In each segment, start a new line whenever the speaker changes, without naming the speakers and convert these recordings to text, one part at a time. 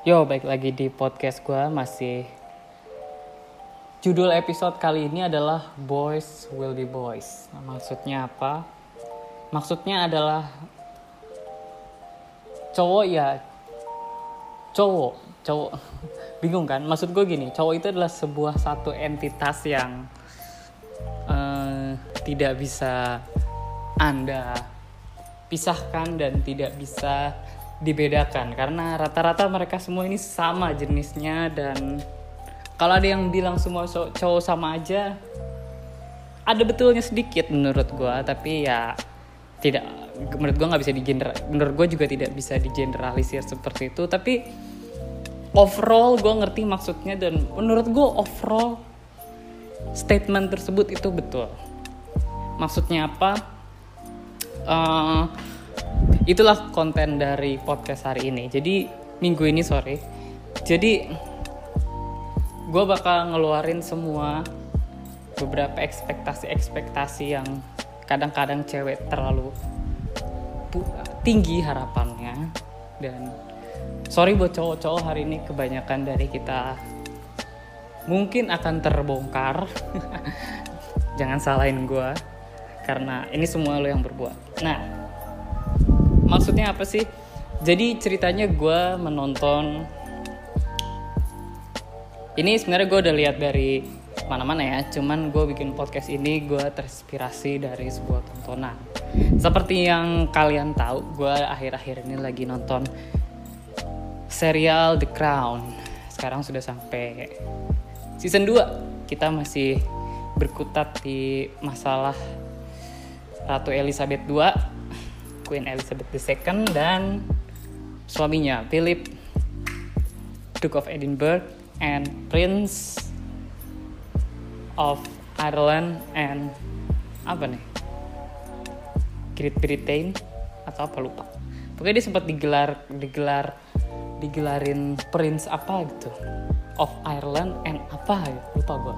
Yo, baik lagi di podcast gue masih Judul episode kali ini adalah Boys Will Be Boys nah, Maksudnya apa? Maksudnya adalah Cowok ya Cowok Cowok Bingung kan? Maksud gue gini Cowok itu adalah sebuah satu entitas yang uh, Tidak bisa Anda Pisahkan dan tidak bisa dibedakan. Karena rata-rata mereka semua ini sama jenisnya dan kalau ada yang bilang semua cowok sama aja ada betulnya sedikit menurut gue tapi ya tidak menurut gue nggak bisa digeneral menurut gue juga tidak bisa digeneralisir seperti itu. Tapi overall gue ngerti maksudnya dan menurut gue overall statement tersebut itu betul. Maksudnya apa uh, itulah konten dari podcast hari ini. Jadi minggu ini sore jadi gue bakal ngeluarin semua beberapa ekspektasi-ekspektasi yang kadang-kadang cewek terlalu tinggi harapannya. Dan sorry buat cowok-cowok hari ini kebanyakan dari kita mungkin akan terbongkar. Jangan salahin gue karena ini semua lo yang berbuat. Nah maksudnya apa sih? Jadi ceritanya gue menonton ini sebenarnya gue udah lihat dari mana-mana ya cuman gue bikin podcast ini gue terinspirasi dari sebuah tontonan. Seperti yang kalian tahu gue akhir-akhir ini lagi nonton serial The Crown. Sekarang sudah sampai season 2 kita masih berkutat di masalah Ratu Elizabeth II Queen Elizabeth II dan suaminya Philip Duke of Edinburgh and Prince of Ireland and apa nih? Great Britain atau apa lupa. Pokoknya dia sempat digelar digelar digelarin Prince apa gitu? Of Ireland and apa ya? Lupa gue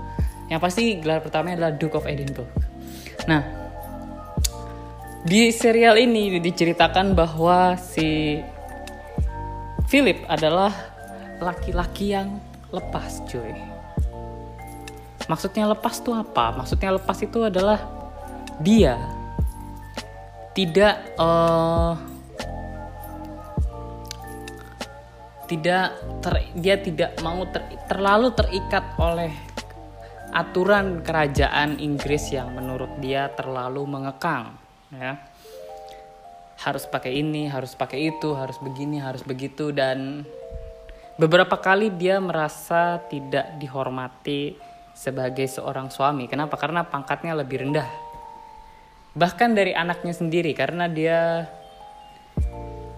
yang pasti gelar pertamanya adalah Duke of Edinburgh. Nah di serial ini diceritakan bahwa si Philip adalah laki-laki yang lepas, cuy. Maksudnya lepas tuh apa? Maksudnya lepas itu adalah dia tidak uh, tidak ter, dia tidak mau ter, terlalu terikat oleh aturan kerajaan Inggris yang menurut dia terlalu mengekang ya. Harus pakai ini harus pakai itu harus begini harus begitu. Dan beberapa kali dia merasa tidak dihormati sebagai seorang suami. Kenapa? Karena pangkatnya lebih rendah. Bahkan dari anaknya sendiri karena dia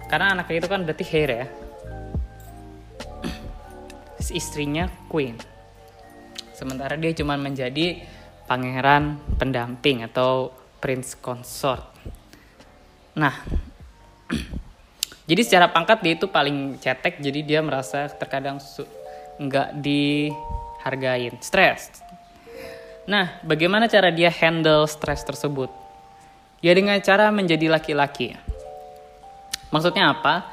karena anaknya itu kan berarti hair ya. Istrinya queen. Sementara dia cuma menjadi pangeran pendamping atau prince consort. Nah, jadi secara pangkat dia itu paling cetek, jadi dia merasa terkadang nggak dihargain, stres. Nah, bagaimana cara dia handle stres tersebut? Ya dengan cara menjadi laki-laki. Maksudnya apa?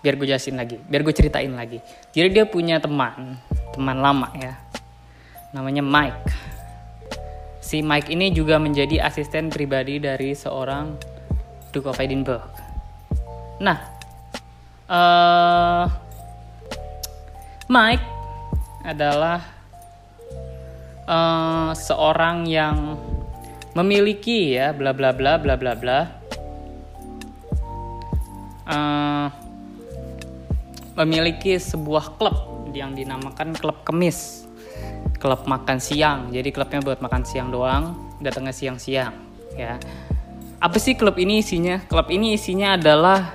Biar gue jelasin lagi, biar gue ceritain lagi. Jadi dia punya teman, teman lama ya. Namanya Mike si Mike ini juga menjadi asisten pribadi dari seorang Duke of Edinburgh. Nah, uh, Mike adalah uh, seorang yang memiliki ya bla bla bla bla bla bla uh, memiliki sebuah klub yang dinamakan klub kemis klub makan siang. Jadi klubnya buat makan siang doang, datangnya siang-siang, ya. Apa sih klub ini isinya? Klub ini isinya adalah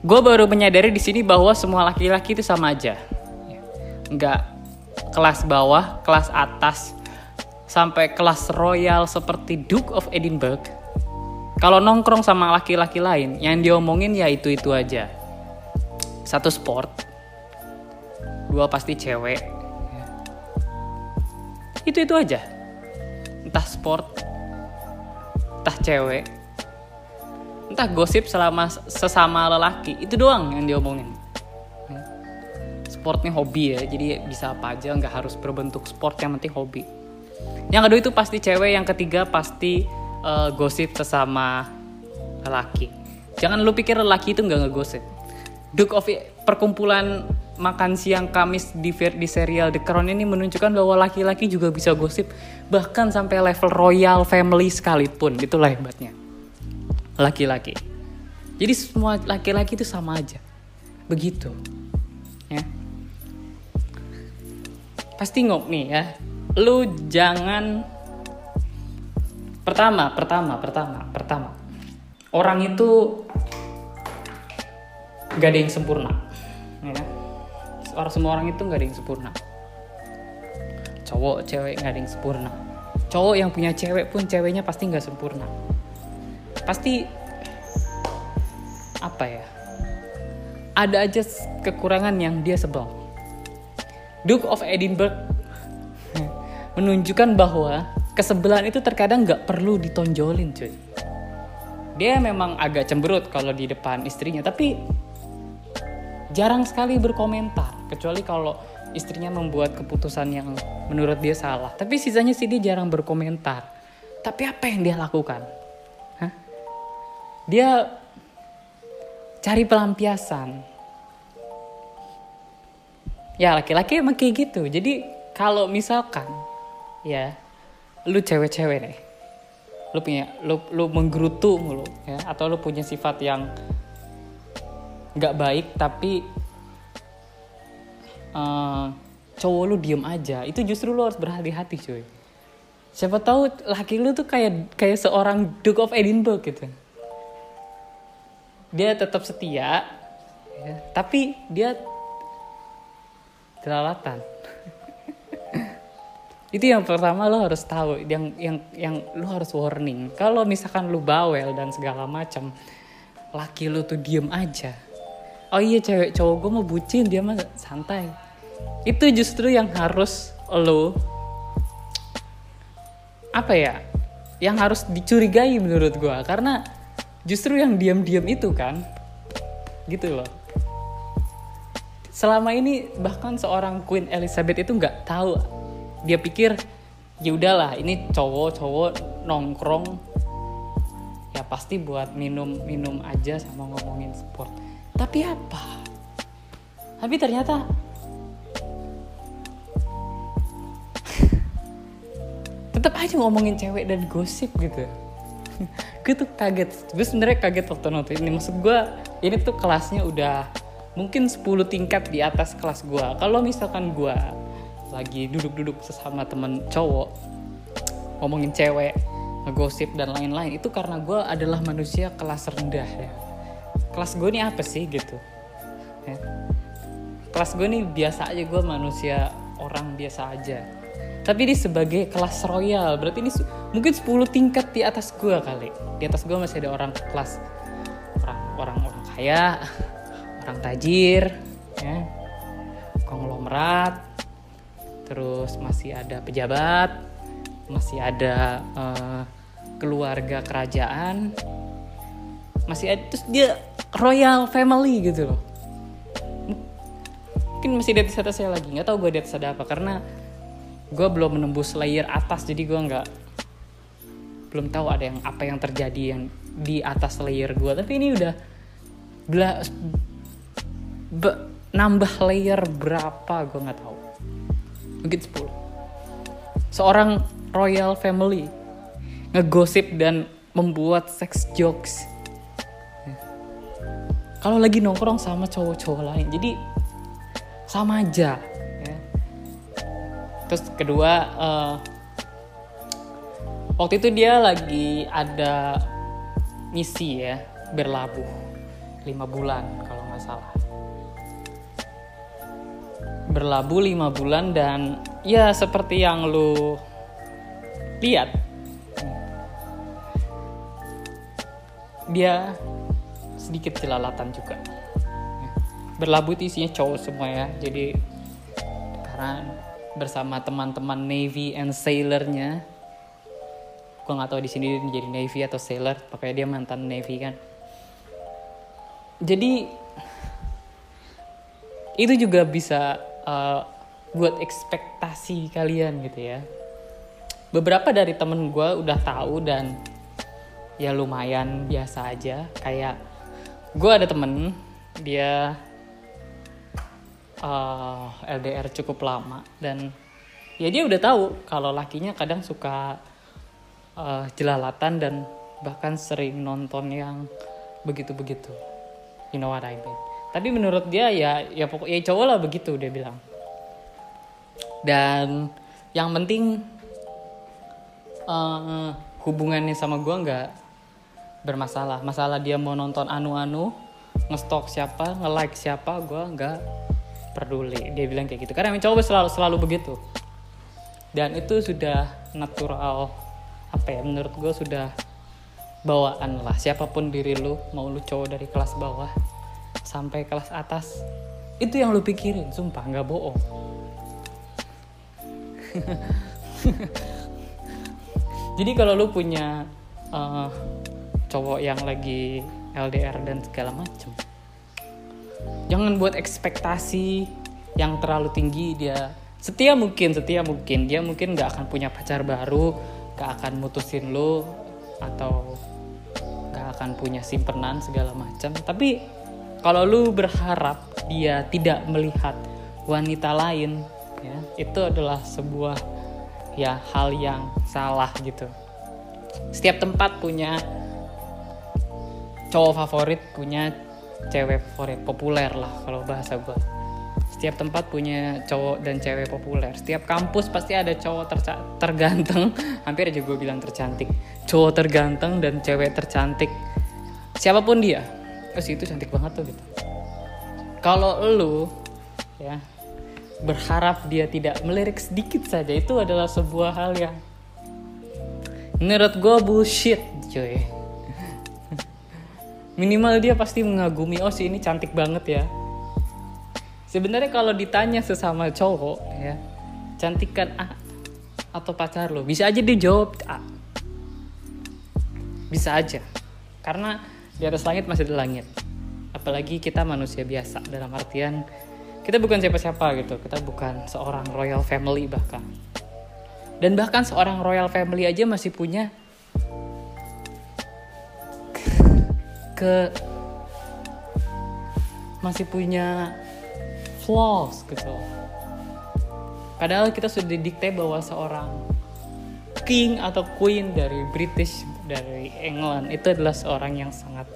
gue baru menyadari di sini bahwa semua laki-laki itu sama aja. Nggak kelas bawah, kelas atas, sampai kelas royal seperti Duke of Edinburgh. Kalau nongkrong sama laki-laki lain, yang diomongin ya itu-itu aja. Satu sport, dua pasti cewek, itu itu aja. Entah sport entah cewek entah gosip selama sesama lelaki. Itu doang yang diomongin. Ya. sportnya hobi ya jadi bisa apa aja nggak harus berbentuk sport yang penting hobi. Yang kedua itu pasti cewek yang ketiga pasti uh, gosip sesama lelaki. Jangan lu pikir lelaki itu nggak ngegosip. Duke of perkumpulan makan siang Kamis di, di serial The Crown ini menunjukkan bahwa laki-laki juga bisa gosip bahkan sampai level royal family sekalipun. Itulah hebatnya. Laki-laki. Jadi semua laki-laki itu sama aja. Begitu. Ya. Pasti ngok nih ya. Lu jangan pertama pertama pertama pertama. Orang itu gak ada yang sempurna. Ya orang semua orang itu gak ada yang sempurna. Cowok cewek gak ada yang sempurna. Cowok yang punya cewek pun ceweknya pasti nggak sempurna. Pasti apa ya? Ada aja kekurangan yang dia sebel. Duke of Edinburgh menunjukkan bahwa kesebelan itu terkadang nggak perlu ditonjolin cuy. Dia memang agak cemberut kalau di depan istrinya tapi jarang sekali berkomentar kecuali kalau istrinya membuat keputusan yang menurut dia salah. Tapi sisanya sih dia jarang berkomentar. Tapi apa yang dia lakukan? Dia cari pelampiasan. Ya laki-laki emang kayak gitu. Jadi kalau misalkan ya lu cewek-cewek nih lu punya lu lu menggerutu mulu ya. Atau lu punya sifat yang nggak baik tapi uh, cowok lu diem aja itu justru lu harus berhati-hati cuy. Siapa tahu laki lu tuh kayak kayak seorang Duke of Edinburgh gitu. Dia tetap setia ya, tapi dia jelalatan. Itu yang pertama lo harus tahu yang yang yang lo harus warning. Kalau misalkan lo bawel dan segala macam laki lo tuh diem aja oh iya cewek cowok gue mau bucin dia mah santai. Itu justru yang harus lo apa ya? Yang harus dicurigai menurut gue karena justru yang diam-diam itu kan gitu loh. Selama ini bahkan seorang Queen Elizabeth itu nggak tahu. Dia pikir ya udahlah ini cowok-cowok nongkrong. Ya pasti buat minum-minum aja sama ngomongin sport tapi apa? Tapi ternyata tetap aja ngomongin cewek dan gosip gitu gue tuh kaget. Gue sebenarnya kaget waktu nonton ini. Maksud gue ini tuh kelasnya udah mungkin 10 tingkat di atas kelas gue. Kalau misalkan gue lagi duduk-duduk sesama temen cowok ngomongin cewek ngegosip dan lain-lain itu karena gue adalah manusia kelas rendah ya kelas gue ini apa sih gitu? Ya. kelas gue ini biasa aja gue manusia orang biasa aja. Tapi ini sebagai kelas royal berarti ini mungkin 10 tingkat di atas gue kali. Di atas gue masih ada orang kelas orang orang orang kaya orang tajir ya. Konglomerat. Terus masih ada pejabat, masih ada uh, keluarga kerajaan, masih ada terus dia royal family gitu loh. Mungkin masih di atas saya lagi, nggak tahu gue di atas ada apa karena gue belum menembus layer atas jadi gue nggak belum tahu ada yang apa yang terjadi yang di atas layer gue tapi ini udah bela, be, nambah layer berapa gue nggak tahu. Mungkin 10 seorang royal family ngegosip dan membuat sex jokes kalau lagi nongkrong sama cowok-cowok lain jadi sama aja ya. terus kedua uh, waktu itu dia lagi ada misi ya berlabuh lima bulan kalau nggak salah berlabuh lima bulan dan ya seperti yang lu lihat dia sedikit jelalatan juga. Berlabuh itu isinya cowok semua ya. Jadi karena bersama teman-teman navy and sailornya gue nggak tahu di sini jadi navy atau sailor pokoknya dia mantan navy kan. Jadi itu juga bisa uh, buat ekspektasi kalian gitu ya. Beberapa dari temen gue udah tahu dan ya lumayan biasa aja. Kayak gue ada temen dia uh, eh, LDR cukup lama dan ya dia udah tahu kalau lakinya kadang suka uh, jelalatan dan bahkan sering nonton yang begitu-begitu. You know what I mean? Tapi menurut dia ya ya pokoknya ya cowok lah begitu dia bilang. Dan yang penting uh, hubungannya sama gue nggak bermasalah. Masalah dia mau nonton anu-anu ngestok siapa nge-like siapa gue nggak peduli. Dia bilang kayak gitu. Karena cowok selalu selalu begitu. Dan itu sudah natural apa ya menurut gue sudah bawaan lah. Siapa pun diri lu mau lu cowok dari kelas bawah sampai kelas atas itu yang lu pikirin sumpah nggak bohong. Jadi kalau lu punya uh, cowok yang lagi LDR dan segala macem. Jangan buat ekspektasi yang terlalu tinggi dia setia mungkin setia mungkin. Dia mungkin nggak akan punya pacar baru gak akan mutusin lo atau gak akan punya simpenan segala macam tapi kalau lu berharap dia tidak melihat wanita lain ya itu adalah sebuah ya hal yang salah gitu. Setiap tempat punya cowok favorit punya cewek favorit populer lah kalau bahasa gue setiap tempat punya cowok dan cewek populer. Setiap kampus pasti ada cowok terganteng. Hampir aja gue bilang tercantik. Cowok terganteng dan cewek tercantik. Siapa pun dia. Oh itu cantik banget tuh gitu. Kalau lu ya berharap dia tidak melirik sedikit saja itu adalah sebuah hal yang menurut gue bullshit cuy minimal dia pasti mengagumi oh si ini cantik banget ya. Sebenarnya kalau ditanya sesama cowok ya cantikan A atau pacar lo bisa aja dia jawab A. Bisa aja. Karena di atas langit masih ada langit. Apalagi kita manusia biasa dalam artian kita bukan siapa-siapa gitu. Kita bukan seorang royal family bahkan. Dan bahkan seorang royal family aja masih punya ke masih punya flaws gitu padahal kita sudah didikte bahwa seorang king atau queen dari British dari England itu adalah seorang yang sangat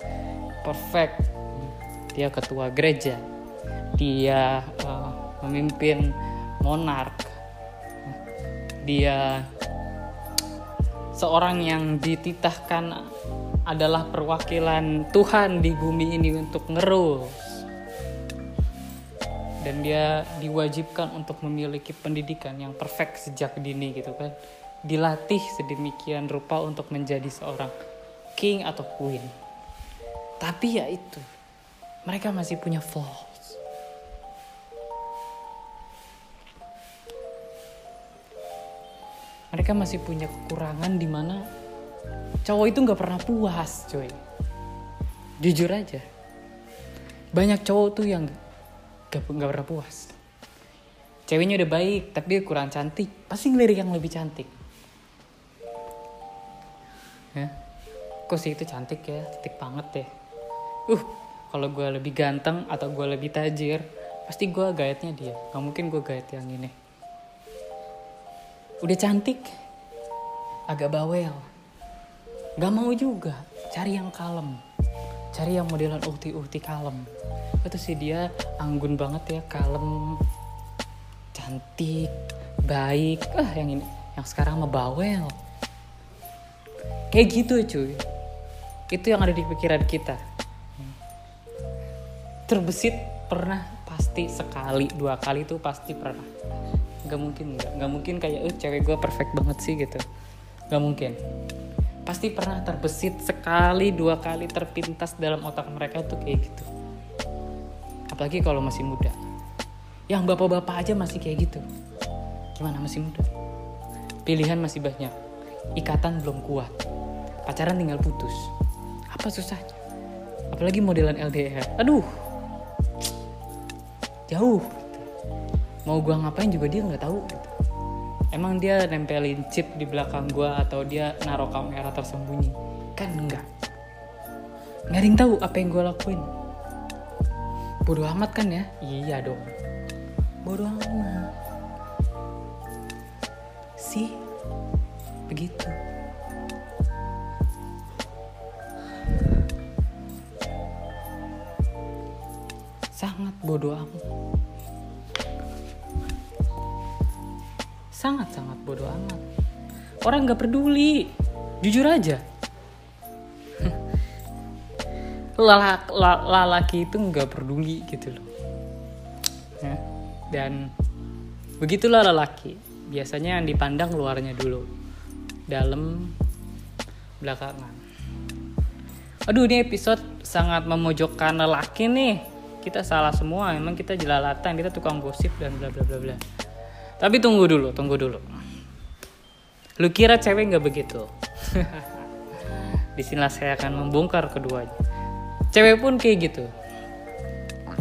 perfect. Dia ketua gereja. Dia uh, memimpin monark. Dia seorang yang dititahkan adalah perwakilan Tuhan di bumi ini untuk ngerus. Dan dia diwajibkan untuk memiliki pendidikan yang perfect sejak dini gitu kan. Dilatih sedemikian rupa untuk menjadi seorang king atau queen. Tapi ya itu mereka masih punya flaws. Mereka masih punya kekurangan di mana cowok itu nggak pernah puas coy. Jujur aja. Banyak cowok tuh yang gak, gak pernah puas. Ceweknya udah baik tapi kurang cantik. Pasti ngelirik yang lebih cantik. Ya. Kok sih itu cantik ya? Cantik banget ya. Uh kalau gue lebih ganteng atau gue lebih tajir pasti gue gayetnya dia. Gak mungkin gue gayet yang ini. Udah cantik. Agak bawel gak mau juga. Cari yang kalem. Cari yang modelan uhti-uhti kalem. Itu sih dia anggun banget ya kalem cantik baik. Ah yang ini yang sekarang membawel kayak gitu cuy. Itu yang ada di pikiran kita. Terbesit pernah pasti sekali dua kali tuh pasti pernah. Nggak mungkin nggak. Nggak mungkin kayak eh cewek gue perfect banget sih gitu. Nggak mungkin pasti pernah terbesit sekali dua kali terpintas dalam otak mereka tuh kayak gitu. Apalagi kalau masih muda. Yang bapak-bapak aja masih kayak gitu. Gimana masih muda? Pilihan masih banyak. Ikatan belum kuat. Pacaran tinggal putus. Apa susahnya? Apalagi modelan LDR aduh. Jauh. Mau gua ngapain juga dia nggak tahu gitu. Emang dia nempelin chip di belakang gua atau dia naruh kamera tersembunyi? Kan enggak. Nggak ada yang tahu apa yang gua lakuin. Bodoh amat kan ya? Iya dong. Bodoh amat. Sih begitu. Sangat bodoh amat sangat sangat bodoh amat. Orang nggak peduli. Jujur aja. Lalaki itu nggak peduli gitu loh. Ya. dan begitulah lelaki biasanya yang dipandang luarnya dulu. Dalam belakangan. Aduh ini episode sangat memojokkan lelaki nih. Kita salah semua. Emang kita jelalatan. Kita tukang gosip dan bla bla bla bla tapi tunggu dulu tunggu dulu. Lu kira cewek nggak begitu? Di sinilah saya akan membongkar keduanya. Cewek pun kayak gitu.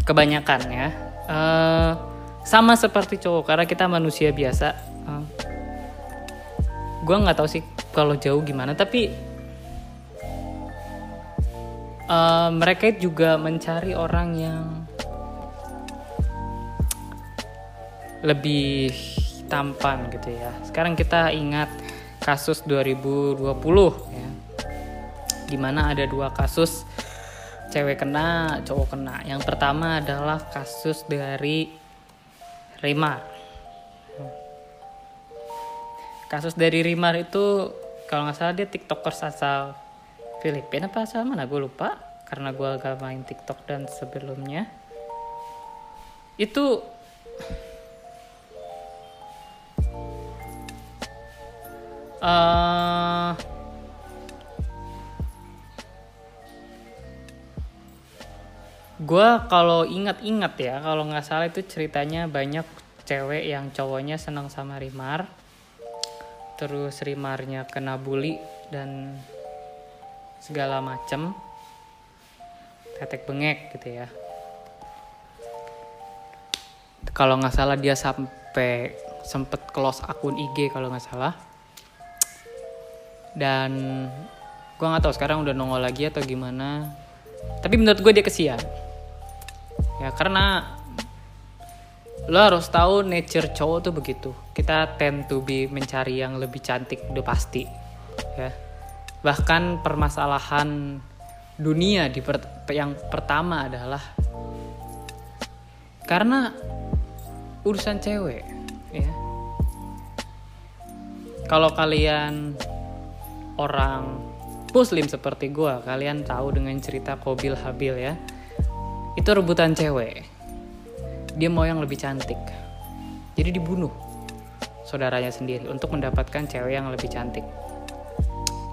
Kebanyakan ya. Eh, sama seperti cowok karena kita manusia biasa. Eh, gua nggak tahu sih kalau jauh gimana tapi eh, mereka juga mencari orang yang lebih tampan gitu ya sekarang kita ingat kasus 2020 ya di mana ada dua kasus cewek kena, cowok kena. Yang pertama adalah kasus dari Rimar. Kasus dari Rimar itu kalau nggak salah dia tiktokers asal Filipina apa asal mana gue lupa karena gue agak main tiktok dan sebelumnya itu eh gue kalau ingat-ingat ya kalau nggak salah itu ceritanya banyak cewek yang cowoknya senang sama Rimar terus Rimarnya kena bully dan segala macem tetek bengek gitu ya. Kalau nggak salah dia sampai sempet close akun IG kalau nggak salah dan gue nggak tahu sekarang udah nongol lagi atau gimana. Tapi menurut gue dia kesian. Ya karena lo harus tahu nature cowok tuh begitu. Kita tend to be mencari yang lebih cantik udah pasti. Ya. Bahkan permasalahan dunia di per- yang pertama adalah karena urusan cewek ya. Kalau kalian orang muslim seperti gue kalian tahu dengan cerita Kobil Habil ya. Itu rebutan cewek. Dia mau yang lebih cantik. Jadi dibunuh saudaranya sendiri untuk mendapatkan cewek yang lebih cantik.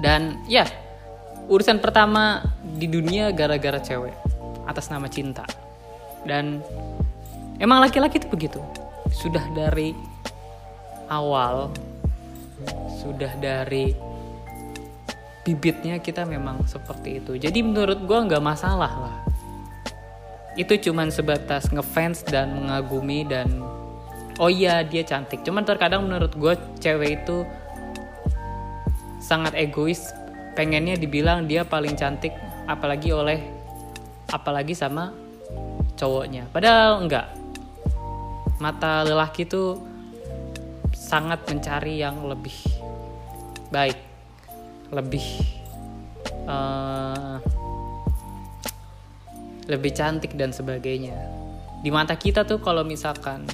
Dan ya urusan pertama di dunia gara-gara cewek atas nama cinta. Dan emang laki-laki itu begitu. Sudah dari awal sudah dari bibitnya kita memang seperti itu. Jadi menurut gue nggak masalah lah. Itu cuman sebatas ngefans dan mengagumi dan oh iya dia cantik. Cuman terkadang menurut gue cewek itu sangat egois. Pengennya dibilang dia paling cantik apalagi oleh apalagi sama cowoknya. Padahal enggak. Mata lelaki tuh sangat mencari yang lebih baik lebih eh, lebih cantik dan sebagainya. Di mata kita tuh kalau misalkan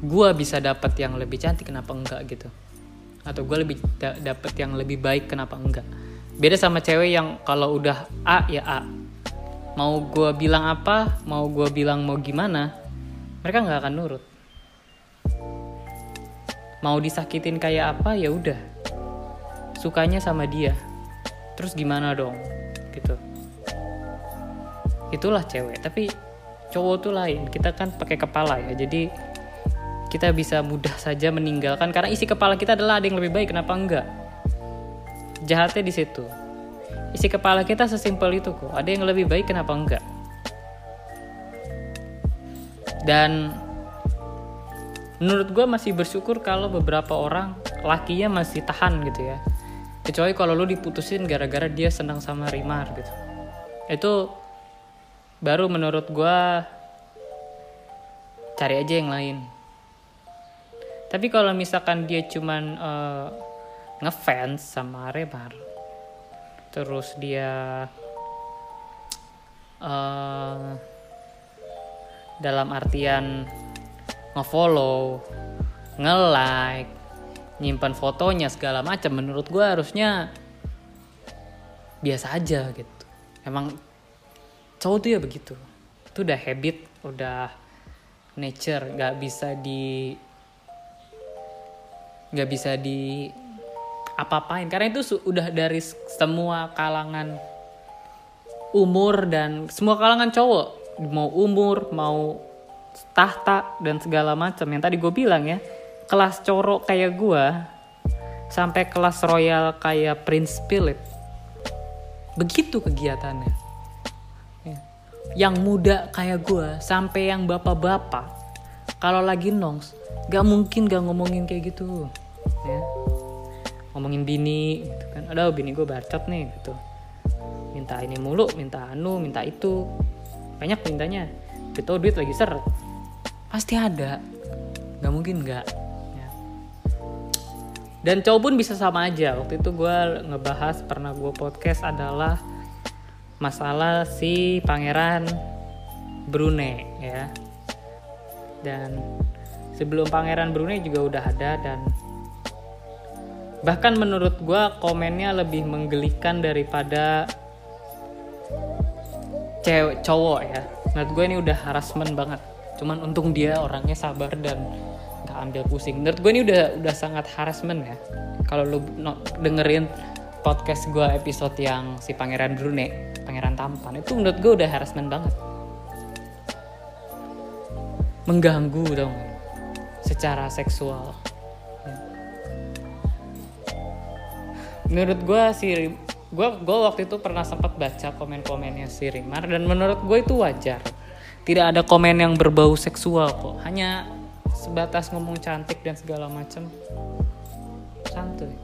gua bisa dapat yang lebih cantik kenapa enggak gitu? Atau gue lebih da- dapet yang lebih baik kenapa enggak? Beda sama cewek yang kalau udah A ya A. Mau gue bilang apa mau gue bilang mau gimana mereka nggak akan nurut mau disakitin kayak apa ya udah. Sukanya sama dia. Terus gimana dong? Gitu. Itulah cewek tapi cowok tuh lain. Kita kan pakai kepala ya jadi kita bisa mudah saja meninggalkan. Karena isi kepala kita adalah ada yang lebih baik kenapa enggak? Jahatnya di situ. Isi kepala kita sesimpel itu kok. Ada yang lebih baik kenapa enggak? Dan menurut gue masih bersyukur kalau beberapa orang lakinya masih tahan gitu ya. Kecuali kalau lu diputusin gara-gara dia senang sama Rimar gitu. Itu baru menurut gue cari aja yang lain. Tapi kalau misalkan dia cuman uh, ngefans sama Rimar terus dia uh, dalam artian ngefollow nge-like nyimpan fotonya segala macam. Menurut gue harusnya biasa aja gitu. Emang cowok tuh ya begitu. Itu udah habit udah nature. Nggak bisa di nggak bisa di apa-apain. Karena itu udah dari semua kalangan umur dan semua kalangan cowok. Mau umur mau tahta dan segala macam. Yang tadi gue bilang ya kelas coro kayak gue sampai kelas royal kayak Prince Philip. Begitu kegiatannya. Ya. yang muda kayak gue sampai yang bapak-bapak. Kalau lagi nongs gak mungkin gak ngomongin kayak gitu. Ya. Ngomongin bini gitu kan. Ada bini gue bacot nih gitu. Minta ini mulu minta anu minta itu. Banyak mintanya itu duit lagi seret pasti ada. Nggak mungkin nggak. Ya. dan cowok pun bisa sama aja. Waktu itu gue ngebahas pernah gue podcast adalah masalah si pangeran Brunei ya. Dan sebelum pangeran Brunei juga udah ada dan bahkan menurut gue komennya lebih menggelikan daripada cewek cowok ya. Menurut gue ini udah harassment banget cuman untung dia orangnya sabar dan gak ambil pusing. Menurut gue ini udah udah sangat harassment ya. Kalau lu no, dengerin podcast gue episode yang si pangeran Brunei pangeran tampan itu menurut gue udah harassment banget. Mengganggu dong secara seksual. Menurut gue si gue gue waktu itu pernah sempat baca komen-komennya si Rimar dan menurut gue itu wajar tidak ada komen yang berbau seksual kok. Hanya sebatas ngomong cantik dan segala macam. Santuy.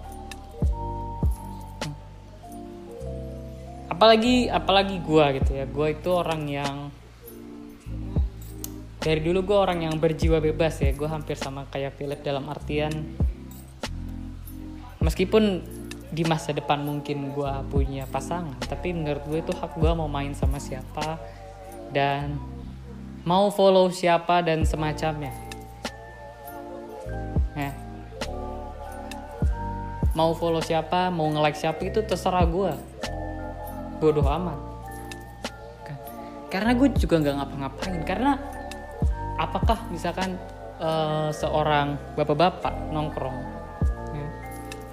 Apalagi apalagi gue gitu ya. Gue itu orang yang dari dulu gue orang yang berjiwa bebas ya. Gue hampir sama kayak Philip dalam artian meskipun di masa depan mungkin gue punya pasangan tapi menurut gue itu hak gue mau main sama siapa dan mau follow siapa dan semacamnya. Ya. mau follow siapa mau nge-like siapa itu terserah gue bodoh amat. Kan. karena gue juga nggak ngapa-ngapain. Karena apakah misalkan uh, seorang bapak-bapak nongkrong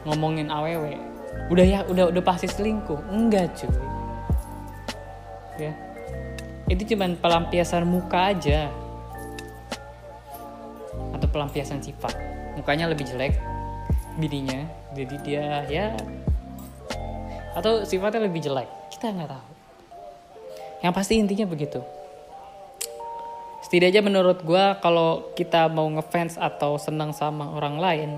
ngomongin aww udah ya udah udah pasti selingkuh. Enggak cuy. Ya itu cuman pelampiasan muka aja. Atau pelampiasan sifat. Mukanya lebih jelek bininya. Jadi dia ya. Atau sifatnya lebih jelek. Kita nggak tahu. Yang pasti intinya begitu. Setidaknya menurut gue kalau kita mau ngefans atau senang sama orang lain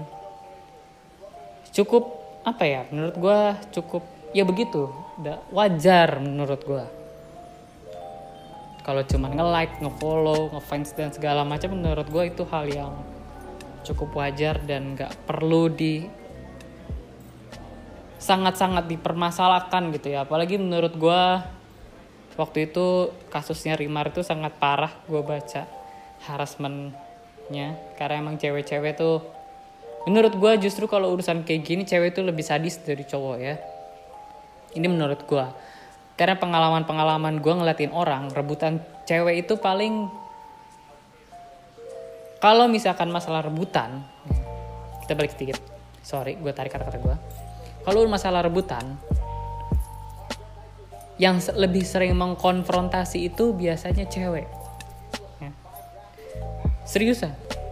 cukup apa ya menurut gue cukup ya begitu. Wajar menurut gue kalau cuman nge-like, nge-follow, nge-fans dan segala macam menurut gue itu hal yang cukup wajar dan nggak perlu di sangat-sangat dipermasalahkan gitu ya. Apalagi menurut gue waktu itu kasusnya Rimar itu sangat parah gue baca harassmentnya. Karena emang cewek-cewek tuh menurut gue justru kalau urusan kayak gini cewek itu lebih sadis dari cowok ya. Ini menurut gue karena pengalaman-pengalaman gue ngeliatin orang rebutan cewek itu paling kalau misalkan masalah rebutan kita balik sedikit. Sorry gue tarik kata-kata gue kalau masalah rebutan yang lebih sering mengkonfrontasi itu biasanya cewek. Ya.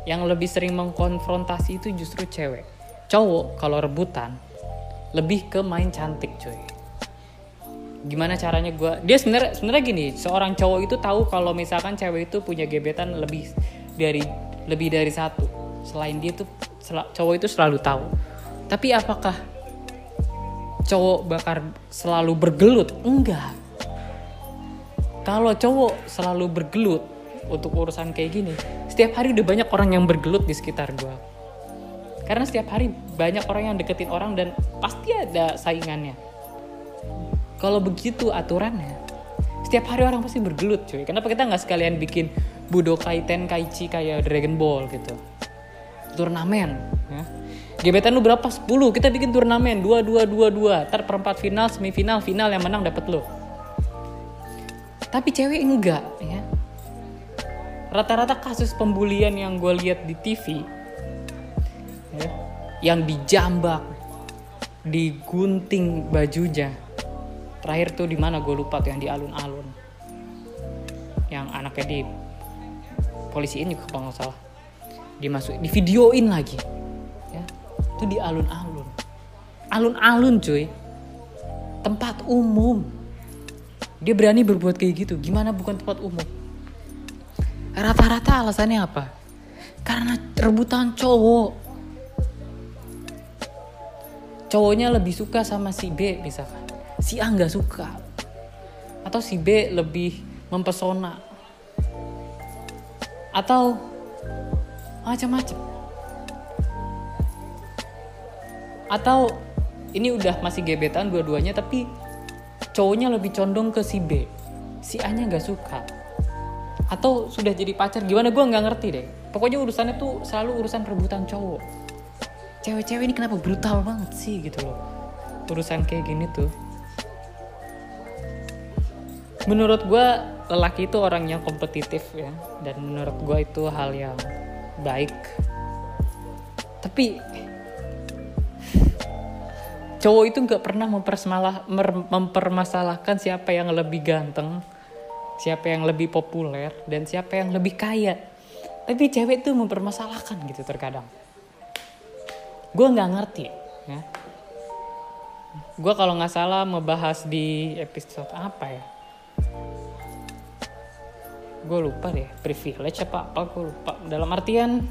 yang lebih sering mengkonfrontasi itu justru cewek. Cowok kalau rebutan lebih ke main cantik cuy gimana caranya gue dia sebenarnya sebenarnya gini seorang cowok itu tahu kalau misalkan cewek itu punya gebetan lebih dari lebih dari satu. Selain dia tuh cowok itu selalu tahu. Tapi apakah cowok bakar selalu bergelut? Enggak. Kalau cowok selalu bergelut untuk urusan kayak gini setiap hari udah banyak orang yang bergelut di sekitar gue karena setiap hari banyak orang yang deketin orang dan pasti ada saingannya kalau begitu aturannya setiap hari orang pasti bergelut cuy. Kenapa kita nggak sekalian bikin Budokai Tenkaichi kayak Dragon Ball gitu? Turnamen ya. gebetan lu berapa? 10 kita bikin turnamen. 2 2 2 2 ntar perempat final semifinal final yang menang dapat lo tapi cewek enggak ya. Rata-rata kasus pembulian yang gue lihat di TV ya, yang dijambak, digunting bajunya. Terakhir tuh di mana gue lupa tuh yang di alun-alun. Yang anaknya di polisiin juga kalau nggak salah. Dimasuk, di videoin lagi. Ya, itu di alun-alun. Alun-alun cuy. Tempat umum. Dia berani berbuat kayak gitu. Gimana bukan tempat umum? Rata-rata alasannya apa? Karena rebutan cowok cowoknya lebih suka sama si B misalkan si A nggak suka. Atau si B lebih mempesona. Atau macam-macam. Atau ini udah masih gebetan dua-duanya tapi cowoknya lebih condong ke si B. Si A nya nggak suka. Atau sudah jadi pacar gimana? Gue nggak ngerti deh. Pokoknya urusannya tuh selalu urusan rebutan cowok. Cewek-cewek ini kenapa brutal banget sih gitu loh. Urusan kayak gini tuh menurut gue lelaki itu orang yang kompetitif ya. Dan menurut gue itu hal yang baik. Tapi cowok itu nggak pernah mempermasalahkan siapa yang lebih ganteng siapa yang lebih populer dan siapa yang lebih kaya. Tapi cewek itu mempermasalahkan gitu terkadang. Gue nggak ngerti ya. Gue kalau nggak salah membahas di episode apa ya gue lupa deh privilege apa apa gue lupa dalam artian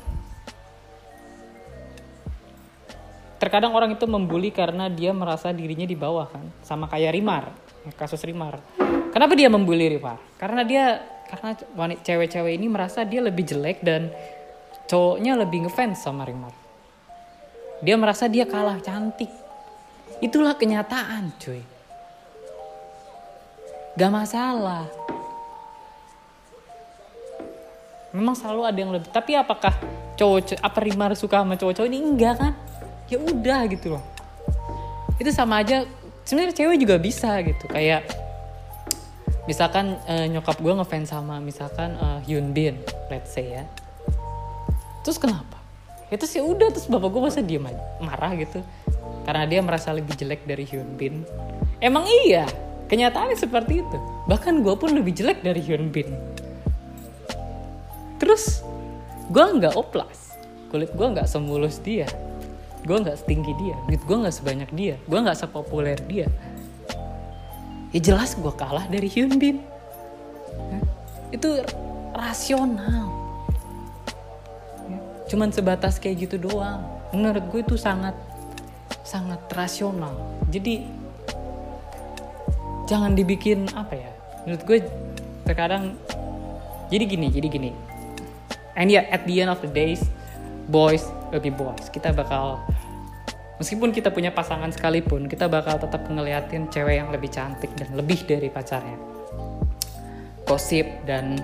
terkadang orang itu membuli karena dia merasa dirinya di bawah kan sama kayak Rimar kasus Rimar kenapa dia membuli Rimar karena dia karena wanita cewek-cewek ini merasa dia lebih jelek dan cowoknya lebih ngefans sama Rimar dia merasa dia kalah cantik. Itulah kenyataan, cuy. Gak masalah. Memang selalu ada yang lebih. Tapi apakah cowok apa Rimar suka sama cowok-cowok ini enggak kan? Ya udah gitu loh. Itu sama aja. Sebenarnya cewek juga bisa gitu. Kayak misalkan uh, nyokap gue ngefans sama misalkan uh, Hyun Bin, let's say ya. Terus kenapa? itu sih udah terus bapak gue masa dia marah gitu karena dia merasa lebih jelek dari Hyun Bin emang iya kenyataannya seperti itu bahkan gue pun lebih jelek dari Hyun Bin terus gue nggak oplas. Kulit gue nggak semulus dia. Gue nggak setinggi dia. Duit gue nggak sebanyak dia. Gue nggak sepopuler dia. Ya jelas gue kalah dari Hyun Bin. Itu rasional. Cuman sebatas kayak gitu doang. Menurut gue itu sangat sangat rasional. Jadi jangan dibikin apa ya? Menurut gue terkadang jadi gini jadi gini and yeah at the end of the days boys will be boys. Kita bakal meskipun kita punya pasangan sekalipun kita bakal tetap ngeliatin cewek yang lebih cantik dan lebih dari pacarnya. Gosip dan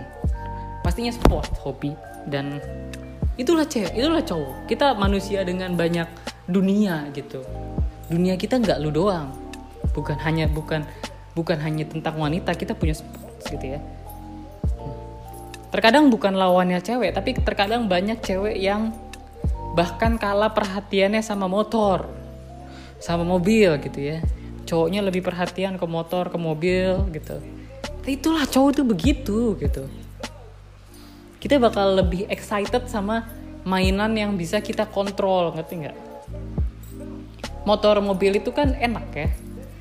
pastinya sport hobi dan itulah cewek itulah cowok. Kita manusia dengan banyak dunia gitu. Dunia kita nggak lu doang. Bukan hanya bukan bukan hanya tentang wanita kita punya sports gitu ya terkadang bukan lawannya cewek tapi terkadang banyak cewek yang bahkan kalah perhatiannya sama motor sama mobil gitu ya. Cowoknya lebih perhatian ke motor ke mobil gitu. Itulah cowok tuh begitu gitu. Kita bakal lebih excited sama mainan yang bisa kita kontrol ngerti nggak? Motor mobil itu kan enak ya.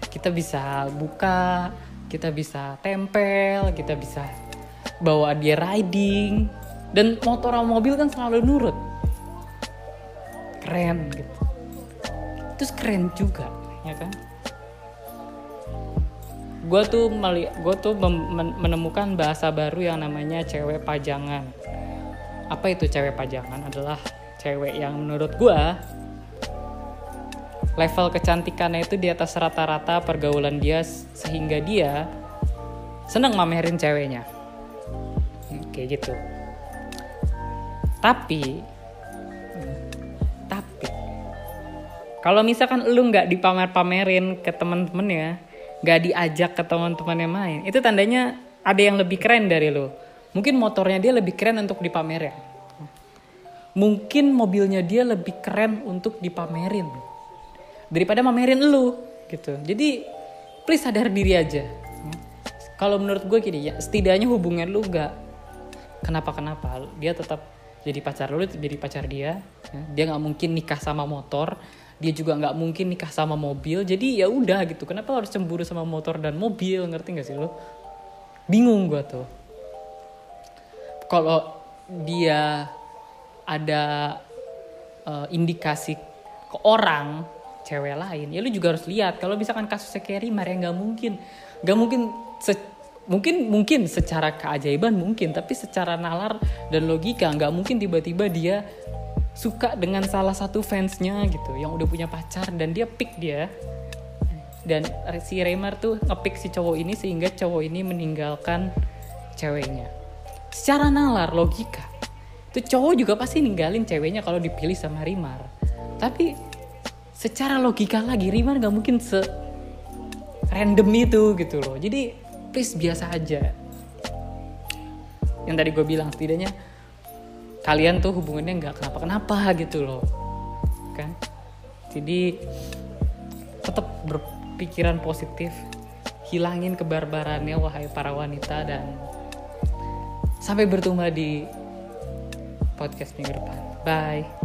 Kita bisa buka kita bisa tempel kita bisa bawa dia riding. Dan motor sama mobil kan selalu nurut. Keren gitu. Terus keren juga ya kan? Gue tuh meli gue tuh menemukan bahasa baru yang namanya cewek pajangan. Apa itu cewek pajangan? Adalah cewek yang menurut gue level kecantikannya itu di atas rata-rata pergaulan dia sehingga dia seneng mamerin ceweknya kayak gitu. Tapi tapi kalau misalkan lu nggak dipamer-pamerin ke temen-temen ya gak diajak ke teman-teman yang main itu tandanya ada yang lebih keren dari lo mungkin motornya dia lebih keren untuk dipamerin mungkin mobilnya dia lebih keren untuk dipamerin daripada mamerin lu gitu. Jadi please sadar diri aja. Kalau menurut gue gini ya setidaknya hubungan lu gak kenapa kenapa? Dia tetap jadi pacar lu jadi pacar dia ya. dia nggak mungkin nikah sama motor dia juga nggak mungkin nikah sama mobil jadi ya udah gitu. Kenapa harus cemburu sama motor dan mobil? Ngerti gak sih lo bingung gue tuh. Kalau dia ada uh, indikasi ke orang cewek lain ya lu juga harus lihat. Kalau misalkan kasusnya Carrie Maria nggak mungkin. Nggak mungkin se mungkin mungkin secara keajaiban mungkin tapi secara nalar dan logika nggak mungkin tiba-tiba dia suka dengan salah satu fansnya gitu yang udah punya pacar dan dia pick dia. Dan si Raymar tuh ngepick si cowok ini sehingga cowok ini meninggalkan ceweknya. Secara nalar logika. Itu cowok juga pasti ninggalin ceweknya kalau dipilih sama Rimar tapi secara logika lagi Rimar gak mungkin se random itu gitu loh. Jadi please biasa aja. Yang tadi gue bilang setidaknya kalian tuh hubungannya nggak kenapa-kenapa gitu loh kan? Jadi tetap berpikiran positif hilangin kebarbarannya wahai para wanita dan sampai bertemu di podcast minggu depan. Bye